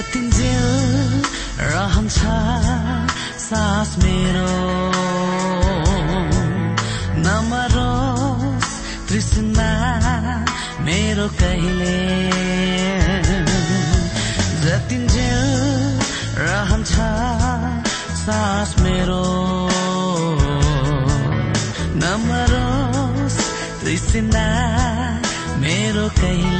जतिन्जेल रहन्छ सास मेरो। नमरोस् तृष्णा मेरो कहिले। जतिन्जेल रहन्छ सास मेरो। नमरोस् तृष्णा मेरो कहिले।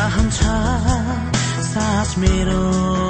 रहन्छ सास मेरो।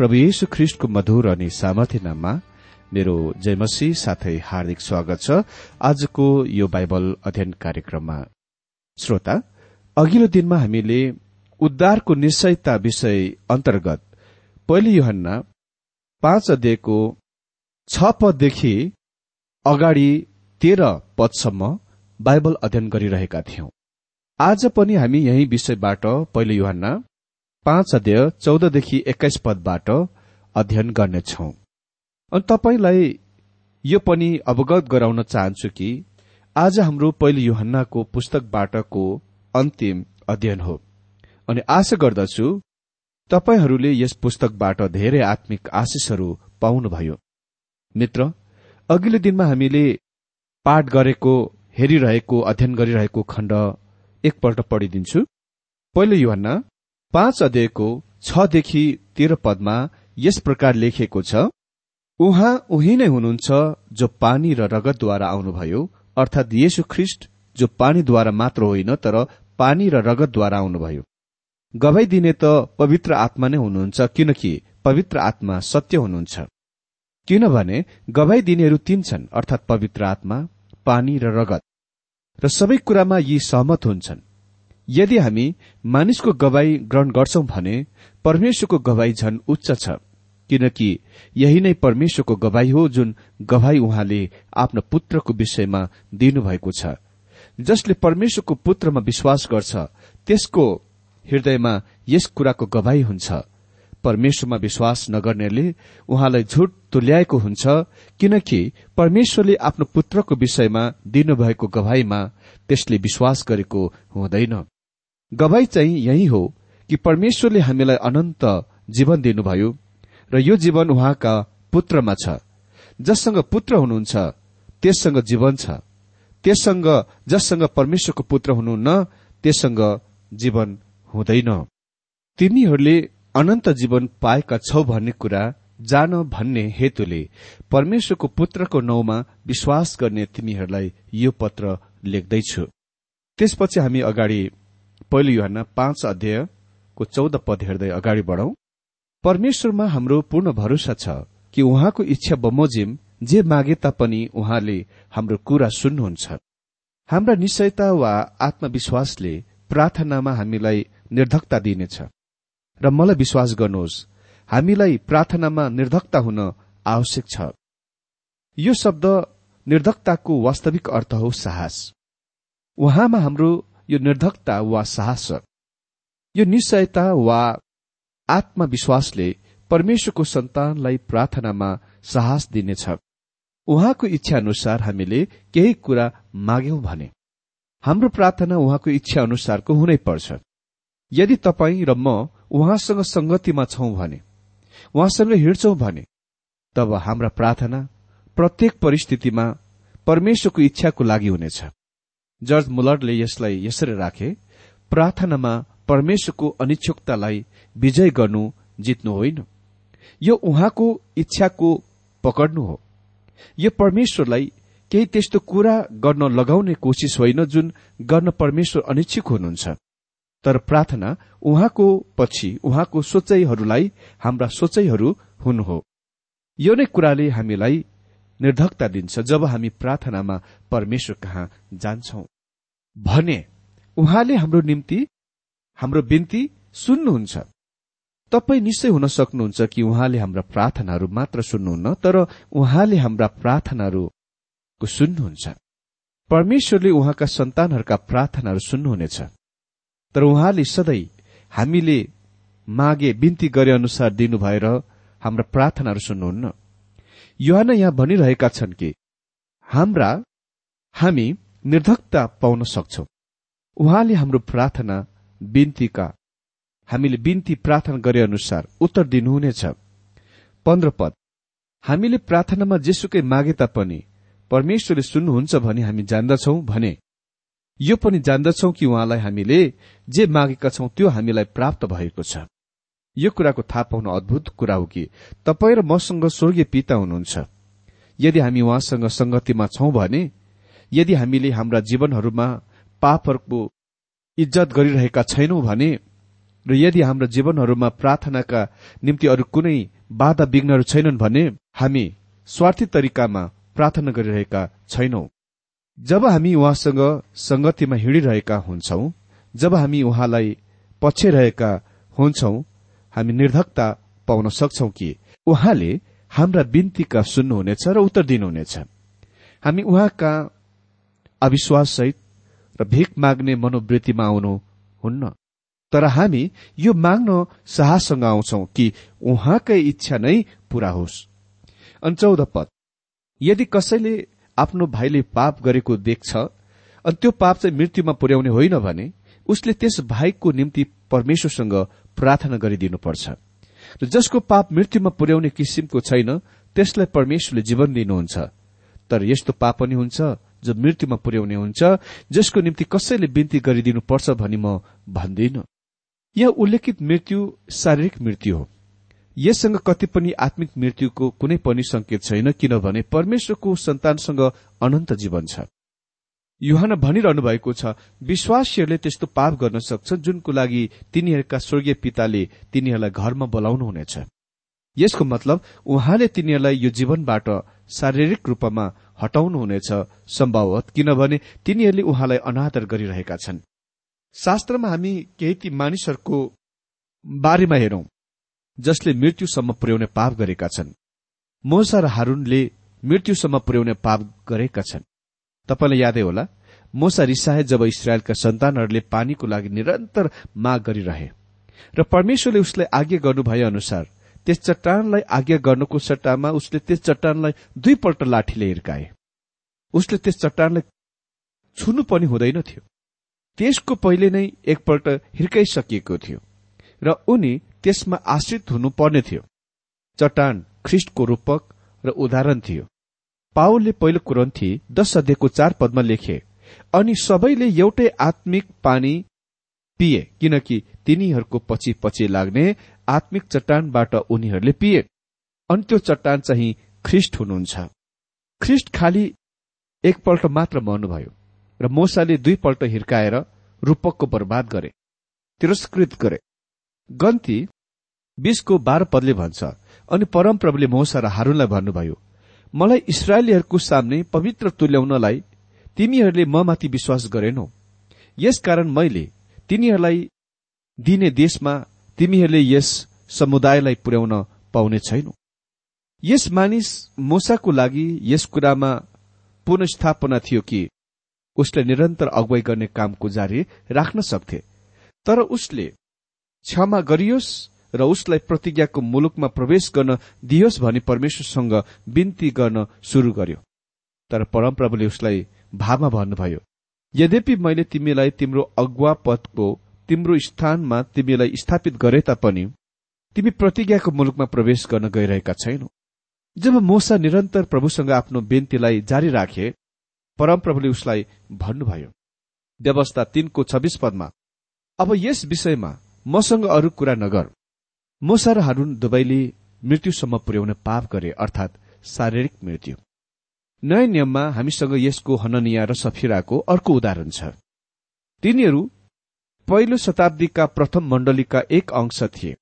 प्रभु येशु ख्रिष्टको मधुर अनि सामर्थ्य नाममा मेरो जयमसी साथै हार्दिक स्वागत छ। आजको यो बाइबल अध्ययन कार्यक्रममा। श्रोता अघिल्लो दिनमा हामीले उद्धारको निश्चयता विषय अन्तर्गत पहिलो युहन्ना पाँच अध्यायको छ पददेखि अगाडि तेह्र पदसम्म बाइबल अध्ययन गरिरहेका थियौं। आज पनि हामी यही विषयबाट पहिलो युहन्ना पाँच अध्याय चौधदेखि एक्काइस पदबाट अध्ययन गर्नेछौ। अनि तपाईँलाई यो पनि अवगत गराउन चाहन्छु कि आज हाम्रो पहिलो युहन्नाको पुस्तकबाटको अन्तिम अध्ययन हो। अनि आशा गर्दछु तपाईँहरूले यस पुस्तकबाट धेरै आत्मिक आशिषहरू पाउनुभयो। मित्र अघिल्लो दिनमा हामीले पाठ गरेको हेरिरहेको अध्ययन गरिरहेको खण्ड एकपल्ट पढिदिन्छु। पहिलो युहन्ना पाँच अध्यायको छदेखि तेह्र पदमा यस प्रकार लेखिएको छ उहाँ उही नै हुनुहुन्छ जो पानी र रगतद्वारा आउनुभयो अर्थात येशु ख्रिष्ट जो पानीद्वारा मात्र होइन तर पानी र रगतद्वारा आउनुभयो। गवाई दिने त पवित्र आत्मा नै हुनुहुन्छ किनकि पवित्र आत्मा सत्य हुनुहुन्छ। किनभने गवाई दिनेहरू तीन छन् अर्थात पवित्र आत्मा पानी र रगत। र सबै कुरामा यी सहमत हुन्छन्। यदि हामी मानिसको गवाई ग्रहण गर्छौं भने परमेश्वरको गवाई झन उच्च छ किनकि यही नै परमेश्वरको गवाई हो जुन गवाई उहाँले आफ्नो पुत्रको विषयमा दिनुभएको छ। जसले परमेश्वरको पुत्रमा विश्वास गर्छ त्यसको हृदयमा यस कुराको गवाई हुन्छ। परमेश्वरमा विश्वास नगर्नेले उहाँलाई झुट तुल्याएको हुन्छ किनकि परमेश्वरले आफ्नो पुत्रको विषयमा दिनुभएको गवाईमा त्यसले विश्वास गरेको हुँदैन। गवाई चाहिँ यही हो कि परमेश्वरले हामीलाई अनन्त जीवन दिनुभयो र यो जीवन उहाँका पुत्रमा छ जससँग पुत्र हुनुहुन्छ त्यससँग जीवन छ। त्यससँग जससँग परमेश्वरको पुत्र हुनुहुन्न त्यससँग जीवन हुँदैन। तिमीहरूले अनन्त जीवन पाएका छौ भन्ने कुरा जान भन्ने हेतुले परमेश्वरको पुत्रको नौमा विश्वास गर्ने तिमीहरूलाई यो पत्र लेख्दैछु। त्यसपछि हामी अगाडि पहिलो युहन्ना पाँच अध्यायको चौध पद हेर्दै अगाडि बढौं। परमेश्वरमा हाम्रो पूर्ण भरोसा छ कि उहाँको इच्छा बमोजिम जे मागे तापनि उहाँले हाम्रो कुरा सुन्नुहुन्छ। हाम्रा निश्चयता वा आत्मविश्वासले प्रार्थनामा हामीलाई निर्धकता दिनेछ। र मलाई विश्वास गर्नुहोस् हामीलाई प्रार्थनामा निर्धकता हुन आवश्यक छ। यो शब्द निर्धकताको वास्तविक अर्थ हो साहस। उहाँमा हाम्रो यो निर्धकता वा साहस यो निश्चयता वा आत्मविश्वासले परमेश्वरको सन्तानलाई प्रार्थनामा साहस दिनेछ। उहाँको इच्छा अनुसार हामीले केही कुरा माग्यौं भने हाम्रो प्रार्थना उहाँको इच्छा अनुसारको हुनै पर्छ। यदि तपाईँ र म उहाँसँग संगतिमा छौं भने उहाँसँग हिँड्छौं भने तब हाम्रा प्रार्थना प्रत्येक परिस्थितिमा परमेश्वरको इच्छाको लागि हुनेछ। जर्ज मुलरले यसलाई यसरी राखे प्रार्थनामा परमेश्वरको अनिच्छुकतालाई विजय गर्नु जित्नु होइन। यो उहाँको इच्छाको पकड्नु हो। यो परमेश्वरलाई केही त्यस्तो कुरा गर्न लगाउने कोसिस होइन जुन गर्न परमेश्वर अनिच्छुक हुनुहुन्छ। तर प्रार्थना उहाँको पछि उहाँको सोचाइहरूलाई हाम्रा सोचाइहरू हुनु हो। यो नै कुराले हामीलाई निर्धकता दिन्छ। जब हामी प्रार्थनामा परमेश्वर कहाँ जान्छौ। भने उहाँले हाम्रो निम्ति हाम्रो बिन्ती सुन्नुहुन्छ। तपाईँ निश्चय हुन सक्नुहुन्छ कि उहाँले हाम्रा प्रार्थनाहरू मात्र सुन्नुहुन्न तर उहाँले हाम्रा प्रार्थनाहरूको सुन्नुहुन्छ। परमेश्वरले उहाँका सन्तानहरूका प्रार्थनाहरू सुन्नुहुनेछ। तर उहाँले सधैँ हामीले मागे बिन्ती गरे अनुसार दिनु भएर हाम्रा प्रार्थनाहरू सुन्नुहुन्न। युहान यहाँ भनिरहेका छन् कि हाम्रा हामी निर्धकता पाउन सक्छौ। उहाँले हाम्रो प्रार्थना बिन्तीका हामीले बिन्ती प्रार्थना गरे अनुसार उत्तर दिनुहुनेछ। पन्ध्र पद हामीले प्रार्थनामा जेसुकै मागे तापनि परमेश्वरले सुन्नुहुन्छ भने हामी जान्दछौ भने यो पनि जान्दछौ कि उहाँलाई हामीले जे मागेका छौं त्यो हामीलाई प्राप्त भएको छ। यो कुराको थाहा पाउन अद्भुत कुरा हो कि तपाईँ र मसँग स्वर्गीय पिता हुनुहुन्छ। यदि हामी उहाँसँग संगतिमा छौं भने यदि हामीले हाम्रा जीवनहरूमा पापहरूको इज्जत गरिरहेका छैनौं भने र यदि हाम्रो जीवनहरूमा प्रार्थनाका निम्ति अरू कुनै बाधा विघ्नहरू छैनन् भने हामी स्वार्थी तरिकामा प्रार्थना गरिरहेका छैनौं। जब हामी उहाँसँग संगतिमा हिँडिरहेका हुन्छौं जब हामी उहाँलाई पछ्याइरहेका हुन्छौं हामी निर्धकता पाउन सक्छौ कि उहाँले हाम्रा बिन्तीका सुन्नुहुनेछ र उत्तर दिनुहुनेछ। हामी उहाँका अविश्वाससहित र भिख माग्ने मनोवृत्तिमा आउनु हुन्न। तर हामी यो माग्न साहससँग आउँछौ कि उहाँकै इच्छा नै पूरा होस्। अनि चौध पद। यदि कसैले आफ्नो भाइले पाप गरेको देख्छ अनि त्यो पाप चाहिँ मृत्युमा पुर्याउने होइन भने उसले त्यस भाइको निम्ति परमेश्वरसँग प्रार्थना गरिदिनुपर्छ। र जसको पाप मृत्युमा पुर्याउने किसिमको छैन त्यसलाई परमेश्वरले जीवन दिनुहुन्छ। तर यस्तो पाप पनि हुन्छ जो मृत्युमा पुर्याउने हुन्छ जसको निम्ति कसैले बिन्ती गरिदिनुपर्छ भनी म भन्दिन। यहाँ उल्लेखित मृत्यु शारीरिक मृत्यु हो। यससँग कति पनि आत्मिक मृत्युको कुनै पनि संकेत छैन किनभने परमेश्वरको सन्तानसँग अनन्त जीवन छ। युहान भनिरहनु भएको छ विश्वासीहरूले त्यस्तो पाप गर्न सक्छन् जुनको लागि तिनीहरूका स्वर्गीय पिताले तिनीहरूलाई घरमा बोलाउनुहुनेछ यसको मतलब उहाँले तिनीहरूलाई यो जीवनबाट शारीरिक रूपमा हटाउनुहुनेछ सम्भवत किनभने तिनीहरूले उहाँलाई अनादर गरिरहेका छन्। शास्त्रमा हामी केही ती मानिसहरूको बारेमा हेरौं जसले मृत्युसम्म पुर्याउने पाप गरेका छन्। मोसा र हारूनले मृत्युसम्म पुर्याउने पाप गरेका छन्। तपाईँलाई यादै होला मोसा रिसाए जब इसरायलका सन्तानहरूले पानीको लागि निरन्तर माग गरिरहे र परमेश्वरले उसलाई आज्ञा गर्नु भए अनुसार त्यस चट्टानलाई आज्ञा गर्नुको सट्टामा उसले त्यस चट्टानलाई दुईपल्ट लाठीले हिर्काए। उसले त्यस चट्टानलाई छुनु पनि हुँदैन थियो। त्यसको पहिले नै एकपल्ट हिर्काइसकिएको थियो र उनी त्यसमा आश्रित हुनुपर्ने थियो। चट्टान ख्रिस्टको रूपक र उदाहरण थियो। पावलले पहिलो कुरन्थी दश अध्ययको चार पदमा लेखे अनि सबैले एउटै आत्मिक पानी पिए किनकि तिनीहरूको पछि पछि लाग्ने आत्मिक चट्टानबाट उनीहरूले पिए। अनि त्यो चट्टान चाहिँ ख्रिस्ट हुनुहुन्छ। ख्रिस्ट खालि एकपल्ट मात्र मर्नुभयो र मोसाले दुईपल्ट हिर्काएर रूपकको बर्बाद गरे तिरस्कृत गरे। गन्ती बीसको बाह्र पदले भन्छ अनि परमप्रभुले मोसा र हारूनलाई भन्नुभयो मलाई इसरायलीहरूको सामने पवित्र तुल्याउनलाई तिमीहरूले म माथि विश्वास गरेनौ। यसकारण मैले तिनीहरूलाई दिने देशमा तिमीहरूले यस समुदायलाई पुर्याउन पाउने छैनौ। यस मानिस मोसाको लागि यस कुरामा पुनस्थापना थियो कि उसले निरन्तर अगुवाई गर्ने कामको जारी राख्न सक्थे। तर उसले क्षमा गरियोस् र उसलाई प्रतिज्ञाको मुलुकमा प्रवेश गर्न दियोस् भनी परमेश्वरसँग विन्ती गर्न शुरू गर्यो। तर परमप्रभुले उसलाई भावमा भन्नुभयो यद्यपि मैले तिमीलाई तिम्रो अगुवा पदको तिम्रो स्थानमा तिमीलाई स्थापित गरे तापनि तिमी प्रतिज्ञाको मुलुकमा प्रवेश गर्न गइरहेका छैनौ। जब मोसा निरन्तर प्रभुसँग आफ्नो बेन्तीलाई जारी राखे परमप्रभुले उसलाई भन्नुभयो व्यवस्था तीनको छब्बीस पदमा अब यस विषयमा मसँग अरू कुरा नगर। मोसा र हारूण दुवैले मृत्युसम्म पुर्याउने पाप गरे अर्थात शारीरिक मृत्यु। नयाँ नियममा हामीसँग यसको हननिया र सफिराको अर्को उदाहरण छ। तिनीहरू पहिलो शताब्दीका प्रथम मण्डलीका एक अंश थिए।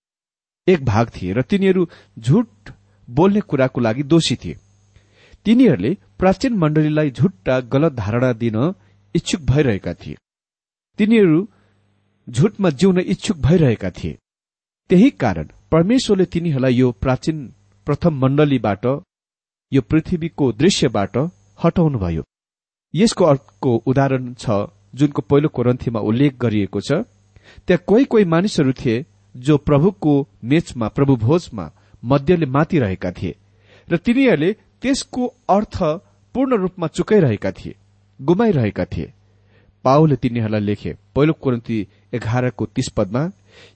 एक भाग थिए र तिनीहरू झुट बोल्ने कुराको लागि दोषी थिए। तिनीहरूले प्राचीन मण्डलीलाई झुट्टा गलत धारणा दिन इच्छुक भइरहेका थिए। तिनीहरू झुटमा जिउन इच्छुक भइरहेका थिए। त्यही कारण परमेश्वरले तिनीहरूलाई यो प्राचीन प्रथम मण्डलीबाट यो पृथ्वीको दृश्यबाट हटाउनुभयो। यसको अर्को उदाहरण छ जुनको पहिलो कोरन्थीमा उल्लेख गरिएको छ त्यहाँ कोही कोही मानिसहरू थिए जो प्रभुको मेचमा प्रभु भोजमा मध्यले मातिरहेका थिए र तिनीहरूले त्यसको अर्थ पूर्ण रूपमा चुकाइरहेका थिए गुमाइरहेका थिए। पाओले तिनीहरूलाई लेखे। पहिलो कोरन्ती एघारको तीस पदमा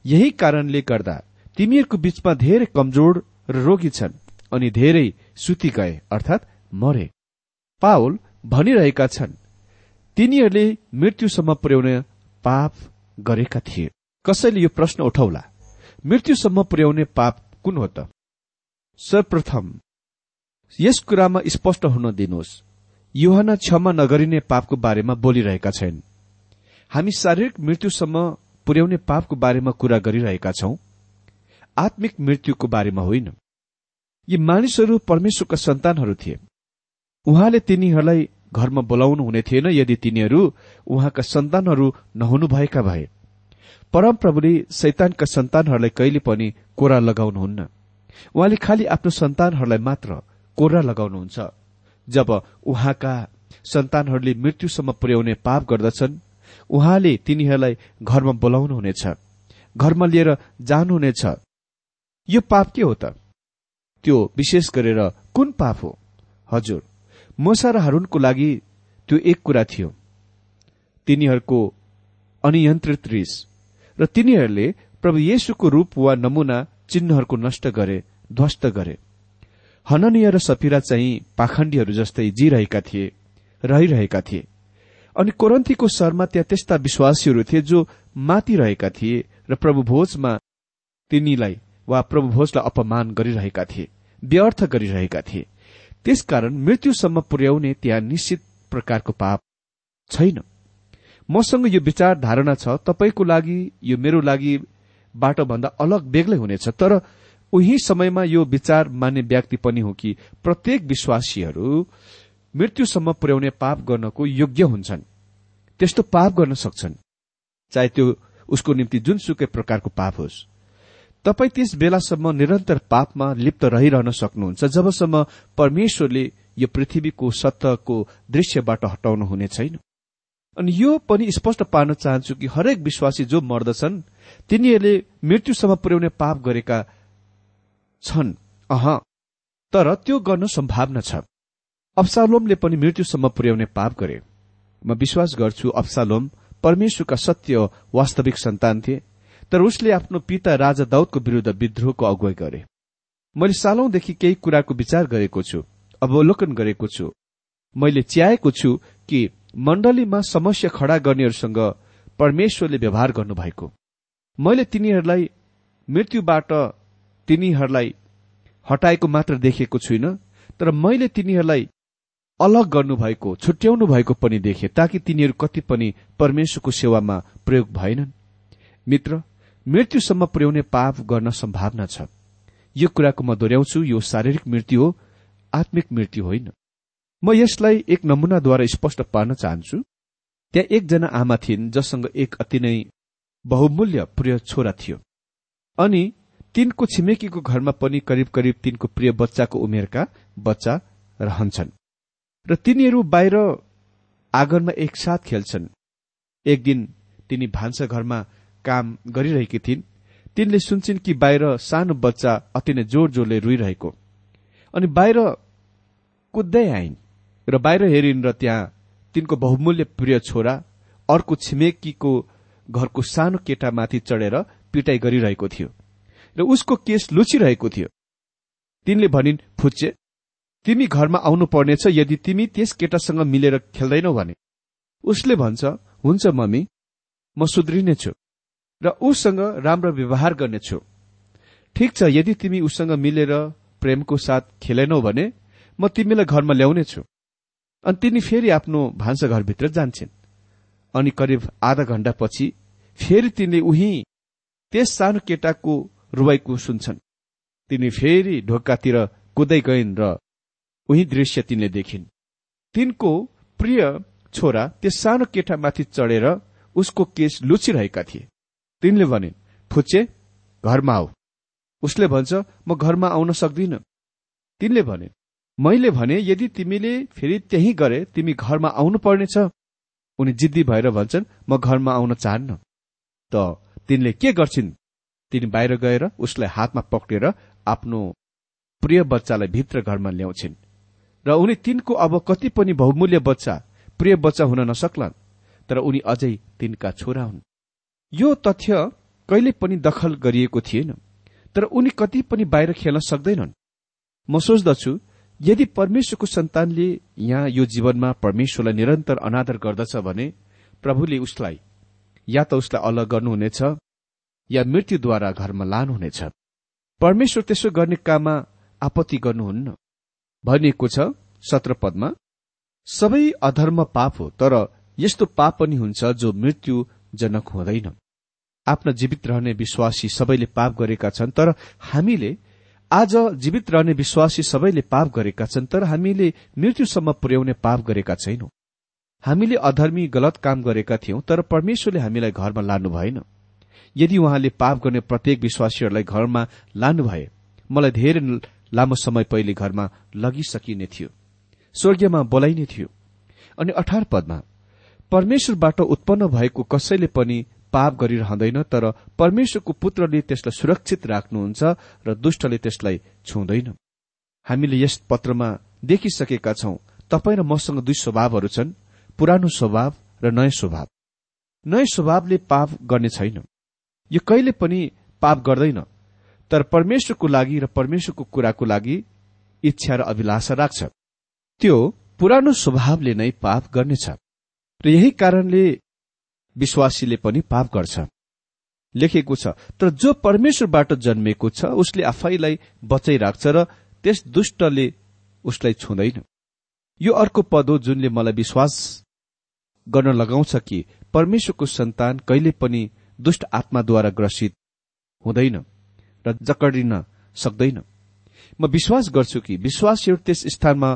यही कारणले गर्दा तिमीहरूको बीचमा धेरै कमजोर र रोगी छन् अनि धेरै सुति गए अर्थात मरे। पावल भनिरहेका छन् तिनीहरूले मृत्युसम्म पुर्याउने पाप गरेका थिए। कसैले यो प्रश्न उठाउला? मृत्युसम्म पुर्याउने पाप कुन हो त? सर्वप्रथम यस कुरामा स्पष्ट हुन दिनुहोस्। युहना क्षमा नगरिने पापको बारेमा बोलिरहेका छैन। हामी शारीरिक मृत्युसम्म पुर्याउने पापको बारेमा कुरा गरिरहेका छौं। आत्मिक मृत्युको बारेमा होइन। यी मानिसहरू परमेश्वरका सन्तानहरू थिए। उहाँले तिनीहरूलाई घरमा बोलाउनु हुने थिएन यदि तिनीहरू उहाँका सन्तानहरू नहुनुभएका भए। परमप्रभुले शैतानका सन्तानहरूलाई कहिले पनि कोरा लगाउनुहुन्न। उहाँले खालि आफ्नो सन्तानहरूलाई मात्र कोरा लगाउनुहुन्छ। जब उहाँका सन्तानहरूले मृत्युसम्म पुर्याउने पाप गर्दछन् उहाँले तिनीहरूलाई घरमा बोलाउनुहुनेछ घरमा लिएर जानुहुनेछ। यो पाप के हो त? त्यो विशेष गरेर कुन पाप हो? हजुर मोसा र लागि त्यो एक कुरा थियो। तिनीहरूको अनियन्त्रित रिस र तिनीहरूले प्रभु येशुको रूप वा नमूना चिन्हहरूको नष्ट गरे ध्वस्त गरे। हननीय र सफिरा चाहिँ पाखण्डीहरू जस्तै जीरहेका थिए रहिरहेका थिए। अनि कोरन्थीको शहरमा त्यहाँ त्यस्ता विश्वासीहरू थिए जो माथि रहेका थिए र प्रभु भोजमा तिनीलाई वा प्रभु भोजलाई अपमान गरिरहेका थिए व्यर्थ गरिरहेका थिए। त्यसकारण मृत्युसम्म पुर्याउने त्यहाँ निश्चित प्रकारको पाप छैन। मसँग यो विचार धारणा छ तपाईँको लागि यो मेरो लागि बाटोभन्दा अलग बेग्लै हुनेछ तर उही समयमा यो विचार मान्ने व्यक्ति पनि हो कि प्रत्येक विश्वासीहरू मृत्युसम्म पुर्याउने पाप गर्नको योग्य हुन्छन्। त्यस्तो पाप गर्न सक्छन्। चाहे त्यो उसको निम्ति जुनसुकै प्रकारको पाप होस्। तपाईँ त्यस बेलासम्म निरन्तर पापमा लिप्त रहिरहन सक्नुहुन्छ जबसम्म परमेश्वरले यो पृथ्वीको सत्तको दृश्यबाट हटाउनु हुने छैन। अनि यो पनि स्पष्ट पार्न चाहन्छु कि हरेक विश्वासी जो मर्दछन् तिनीहरूले मृत्युसम्म पुर्याउने पाप गरेका छन्। अह। तर त्यो गर्न सम्भावना छ। अब्सालोमले पनि मृत्युसम्म पुर्याउने पाप गरे। म विश्वास गर्छु अब्सालोम परमेश्वरका सत्य वास्तविक सन्तान थिए तर उसले आफ्नो पिता राजा दाउदको विरूद्ध विद्रोहको अगुवाई गरे। मैले सालौंदेखि केही कुराको विचार गरेको छु अवलोकन गरेको छु। मैले च्याएको छु कि मण्डलीमा समस्या खड़ा गर्नेहरूसँग परमेश्वरले व्यवहार गर्नुभएको। मैले तिनीहरूलाई मृत्युबाट तिनीहरूलाई हटाएको मात्र देखेको छुइनँ तर मैले तिनीहरूलाई अलग गर्नुभएको छुट्याउनु भएको पनि देखे ताकि तिनीहरू कति पनि परमेश्वरको सेवामा प्रयोग भएनन्। मित्र मृत्युसम्म पुर्याउने पाप गर्न सम्भावना छ। यो कुराको म दोहोऱ्याउँछु यो शारीरिक मृत्यु हो आत्मिक मृत्यु होइन। म यसलाई एक नमूनाद्वारा स्पष्ट पार्न चाहन्छु। त्यहाँ एकजना आमा थिइन् जससँग एक अति नै बहुमूल्य प्रिय छोरा थियो। अनि तिनको छिमेकीको घरमा पनि करिब करिब तिनको प्रिय बच्चाको उमेरका बच्चा रहन्छन् र तिनीहरू बाहिर आँगनमा एकसाथ खेल्छन्। एक दिन तिनी भान्सा घरमा काम गरिरहेकी थिइन्। तिनले सुन्छन् कि बाहिर सानो बच्चा अति नै जोर जोरले रोइरहेको। अनि बाहिर कुद्दै आइन् र बाहिर हेरिन् र त्यहाँ तिनको बहुमूल्य प्रिय छोरा अर्को छिमेकीको घरको सानो केटामाथि चढेर पिटाई गरिरहेको थियो। र उसको केस लुचिरहेको थियो। तिनले भनिन् फुच्चे तिमी घरमा आउनु पर्नेछ यदि तिमी त्यस केटासँग मिलेर खेल्दैनौ भने। उसले भन्छ हुन्छ मम्मी म सुध्रिनेछु र उसँग राम्रो व्यवहार गर्नेछु ठिक छ यदि तिमी उसँग मिलेर प्रेमको साथ खेलेनौ भने म तिमीलाई घरमा ल्याउनेछु अनि तिनी फेरि आफ्नो भान्साघरभित्र जान्छन्। अनि करिब आधा घण्टापछि फेरि तिनले उही त्यस सानो केटाको रुवाईको सुन्छन्। तिनी फेरि ढोकातिर कुदै गइन् र उही दृश्य तिनले देखिन्। तिनको प्रिय छोरा त्यस सानो केटामाथि चढेर उसको केस लुचिरहेका थिए। तिनले भनिन् फुच्चे घरमा आऊ। उसले भन्छ म घरमा आउन सक्दिन। तिनले भने मैले भने यदि तिमीले फेरि त्यही गरे तिमी घरमा आउनु पर्नेछ उनी जिद्दी भएर भन्छन् म घरमा आउन चाहन्न। त तिनले के गर्छिन्? तिनी बाहिर गएर उसलाई हातमा पक्रेर आफ्नो प्रिय बच्चालाई भित्र घरमा ल्याउँछिन्। र उनी तिनको अब कति पनि बहुमूल्य बच्चा प्रिय बच्चा हुन नसक्लान् तर उनी अझै तिनका छोरा हुन्। यो तथ्य कहिले पनि दखल गरिएको थिएन तर उनी कति पनि बाहिर खेल्न सक्दैनन्। म सोच्दछु यदि परमेश्वरको सन्तानले यहाँ यो जीवनमा परमेश्वरलाई निरन्तर अनादर गर्दछ भने प्रभुले उसलाई या त उसलाई अलग गर्नुहुनेछ या मृत्युद्वारा घरमा लानुहुनेछ। परमेश्वर त्यसो गर्ने काममा आपत्ति गर्नुहुन्न। भनिएको छ सत्र पदमा सबै अधर्म पाप हो तर यस्तो पाप पनि हुन्छ जो मृत्युजनक हुँदैन। आफ्ना जीवित रहने विश्वासी सबैले पाप गरेका छन् तर हामीले आज जीवित रहने विश्वासी सबैले पाप गरेका छन् तर हामीले मृत्युसम्म पुर्याउने पाप गरेका छैनौं। हामीले अधर्मी गलत काम गरेका थियौं तर परमेश्वरले हामीलाई घरमा लानु भएन। यदि उहाँले पाप गर्ने प्रत्येक विश्वासीहरूलाई घरमा लानु भए मलाई धेरै लामो समय पहिले घरमा लगिसकिने थियो। स्वर्गीयमा बोलाइने थियो। अनि अठार पदमा परमेश्वरबाट उत्पन्न भएको कसैले पनि पाप गरिरहँदैन तर परमेश्वरको पुत्रले त्यसलाई सुरक्षित राख्नुहुन्छ र दुष्टले त्यसलाई छुँदैन। हामीले यस पत्रमा देखिसकेका छौं तपाईँ र मसँग दुई स्वभावहरू छन् पुरानो स्वभाव र नयाँ स्वभाव। नयाँ स्वभावले पाप गर्ने छैन। यो कहिले पनि पाप गर्दैन। तर परमेश्वरको लागि र परमेश्वरको कुराको लागि इच्छा र अभिलाषा राख्छ। त्यो पुरानो स्वभावले नै पाप गर्नेछ र यही कारणले विश्वासीले पनि पाप गर्छ। लेखेको छ तर जो परमेश्वरबाट जन्मेको छ उसले आफैलाई बचाइराख्छ र त्यस दुष्टले उसलाई छुँदैन। यो अर्को पद हो जुनले मलाई विश्वास गर्न लगाउँछ कि परमेश्वरको सन्तान कहिले पनि दुष्ट आत्माद्वारा ग्रसित हुँदैन र जकडिन सक्दैन। म विश्वास गर्छु कि विश्वासीहरू त्यस स्थानमा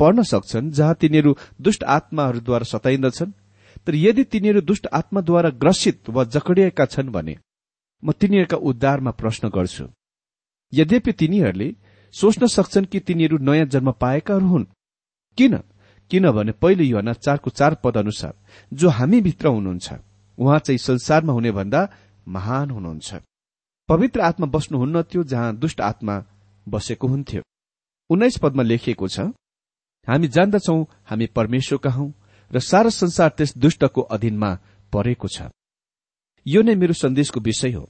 पढ्न सक्छन् जहाँ तिनीहरू दुष्ट आत्माहरूद्वारा सताइन्दछन्। तर यदि तिनीहरू दुष्ट आत्माद्वारा ग्रसित वा जकडिएका छन् भने म तिनीहरूका उद्धारमा प्रश्न गर्छु। यद्यपि तिनीहरूले सोच्न सक्छन् कि तिनीहरू नयाँ जन्म पाएकाहरू हुन्। किन? किनभने पहिलो युवा चारको चार पद अनुसार जो हामीभित्र हुनुहुन्छ उहाँ चाहिँ संसारमा हुने भन्दा महान हुनुहुन्छ। पवित्र आत्मा बस्नुहुन्न थियो जहाँ दुष्ट आत्मा बसेको हुन्थ्यो। उन्नाइस पदमा लेखिएको छ हामी जान्दछौ हामी परमेश्वरका हौ र सारा संसार त्यस दुष्टको अधीनमा परेको छ। यो नै मेरो सन्देशको विषय हो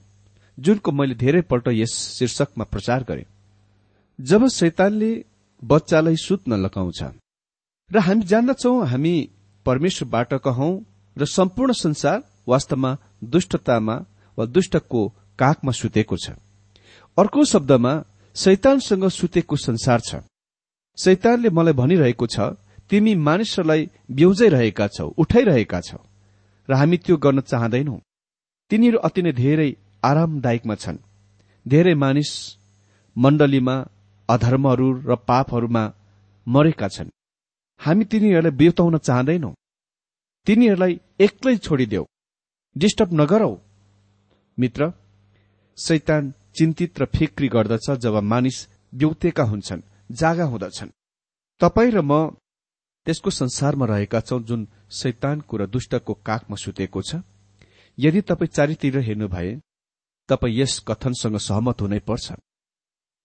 जुनको मैले धेरैपल्ट यस शीर्षकमा प्रचार गरे। जब शैतानले बच्चालाई सुत्न लगाउँछ र हामी जान्दछौ हामी परमेश्वरबाट कहौं र सम्पूर्ण संसार वास्तवमा दुष्टतामा वा दुष्टको काखमा सुतेको छ। अर्को शब्दमा शैतानसँग सुतेको संसार छ। शैतानले मलाई भनिरहेको छ तिमी मानिसहरूलाई ब्याउजाइरहेका छौ उठाइरहेका छौ र हामी त्यो गर्न चाहँदैनौ। तिनीहरू अति नै धेरै आरामदायकमा छन्। धेरै मानिस मण्डलीमा अधर्महरू र पापहरूमा मरेका छन्। हामी तिनीहरूलाई बिउताउन चाहँदैनौ। तिनीहरूलाई एक्लै छोडिदेऊ। डिस्टर्ब नगरौ। मित्र शैतान चिन्तित र फिक्री गर्दछ जब मानिस ब्यौतेका हुन्छन् जागा हुँदछन्। तपाईँ र म त्यसको संसारमा रहेका छौं जुन शैतानको र दुष्टको काखमा सुतेको छ। यदि तपाईँ चारितिर हेर्नु भए तपाईँ यस कथनसँग सहमत हुनै पर्छ।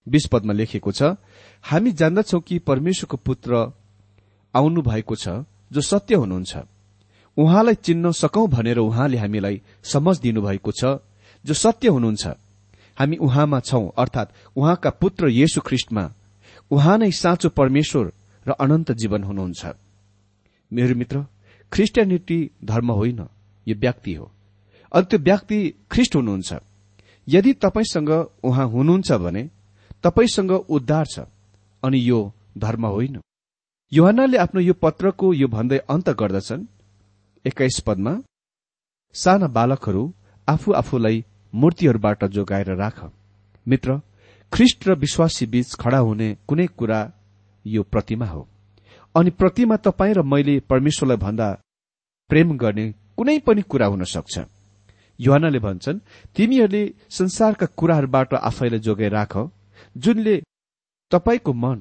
बीस पदमा लेखेको छ हामी जान्दछौ कि परमेश्वरको पुत्र आउनु भएको छ जो सत्य हुनुहुन्छ। उहाँलाई चिन्न सकौं भनेर उहाँले हामीलाई समझ दिनुभएको छ जो सत्य हुनुहुन्छ। हामी उहाँमा छौं अर्थात उहाँका पुत्र येशु ख्रिष्टमा। उहाँ नै साँचो परमेश्वर र अनन्त जीवन हुनुहुन्छ। मेरो मित्र ख्रिस्टियानिटी धर्म होइन यो व्यक्ति हो। अनि त्यो व्यक्ति ख्रिस्ट हुनुहुन्छ। यदि तपाईँसँग उहाँ हुनुहुन्छ भने तपाईँसँग उद्धार छ अनि यो धर्म होइन। युहनाले आफ्नो यो पत्रको यो भन्दै अन्त गर्दछन् एक्काइस पदमा साना बालकहरू आफू आफूलाई मूर्तिहरूबाट जोगाएर राख। मित्र ख्रिष्ट र विश्वासी बीच खड़ा हुने कुनै कुरा यो प्रतिमा हो। अनि प्रतिमा तपाईँ र मैले परमेश्वरलाई भन्दा प्रेम गर्ने कुनै पनि कुरा हुन सक्छ। युहानले भन्छन् तिमीहरूले संसारका कुराहरूबाट आफैलाई जोगाइ राख जुनले तपाईँको मन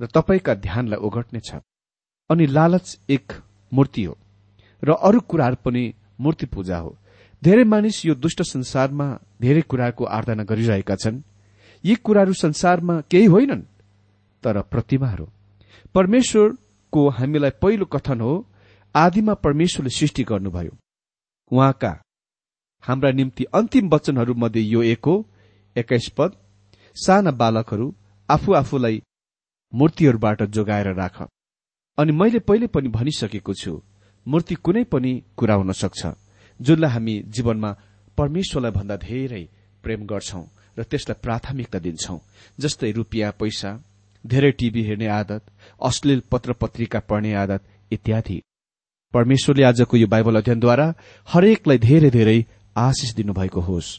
र तपाईँका ध्यानलाई ओगट्नेछ। अनि लालच एक मूर्ति हो। र अरू कुराहरू पनि मूर्ति पूजा हो। धेरै मानिस यो दुष्ट संसारमा धेरै कुराको आराधना गरिरहेका छन्। यी कुराहरू संसारमा केही होइनन् तर प्रतिमाहरू परमेश्वरको हामीलाई पहिलो कथन हो आदिमा परमेश्वरले सृष्टि गर्नुभयो। उहाँका हाम्रा निम्ति अन्तिम वचनहरू मध्ये यो एक हो। एक्काइस पद साना बालकहरू आफू आफूलाई मूर्तिहरूबाट जोगाएर राख। अनि मैले पहिले पनि भनिसकेको छु मूर्ति कुनै पनि कुरा हुन सक्छ जुनलाई हामी जीवनमा परमेश्वरलाई भन्दा धेरै प्रेम गर्छौं र त्यसलाई प्राथमिकता दिन्छौं। जस्तै रुपियाँ पैसा धेरै टीभी हेर्ने आदत अश्लील पत्र पत्रिका पढ्ने आदत इत्यादि। परमेश्वरले आजको यो बाइबल अध्ययनद्वारा हरेकलाई धेरै धेरै आशिष दिनुभएको होस्।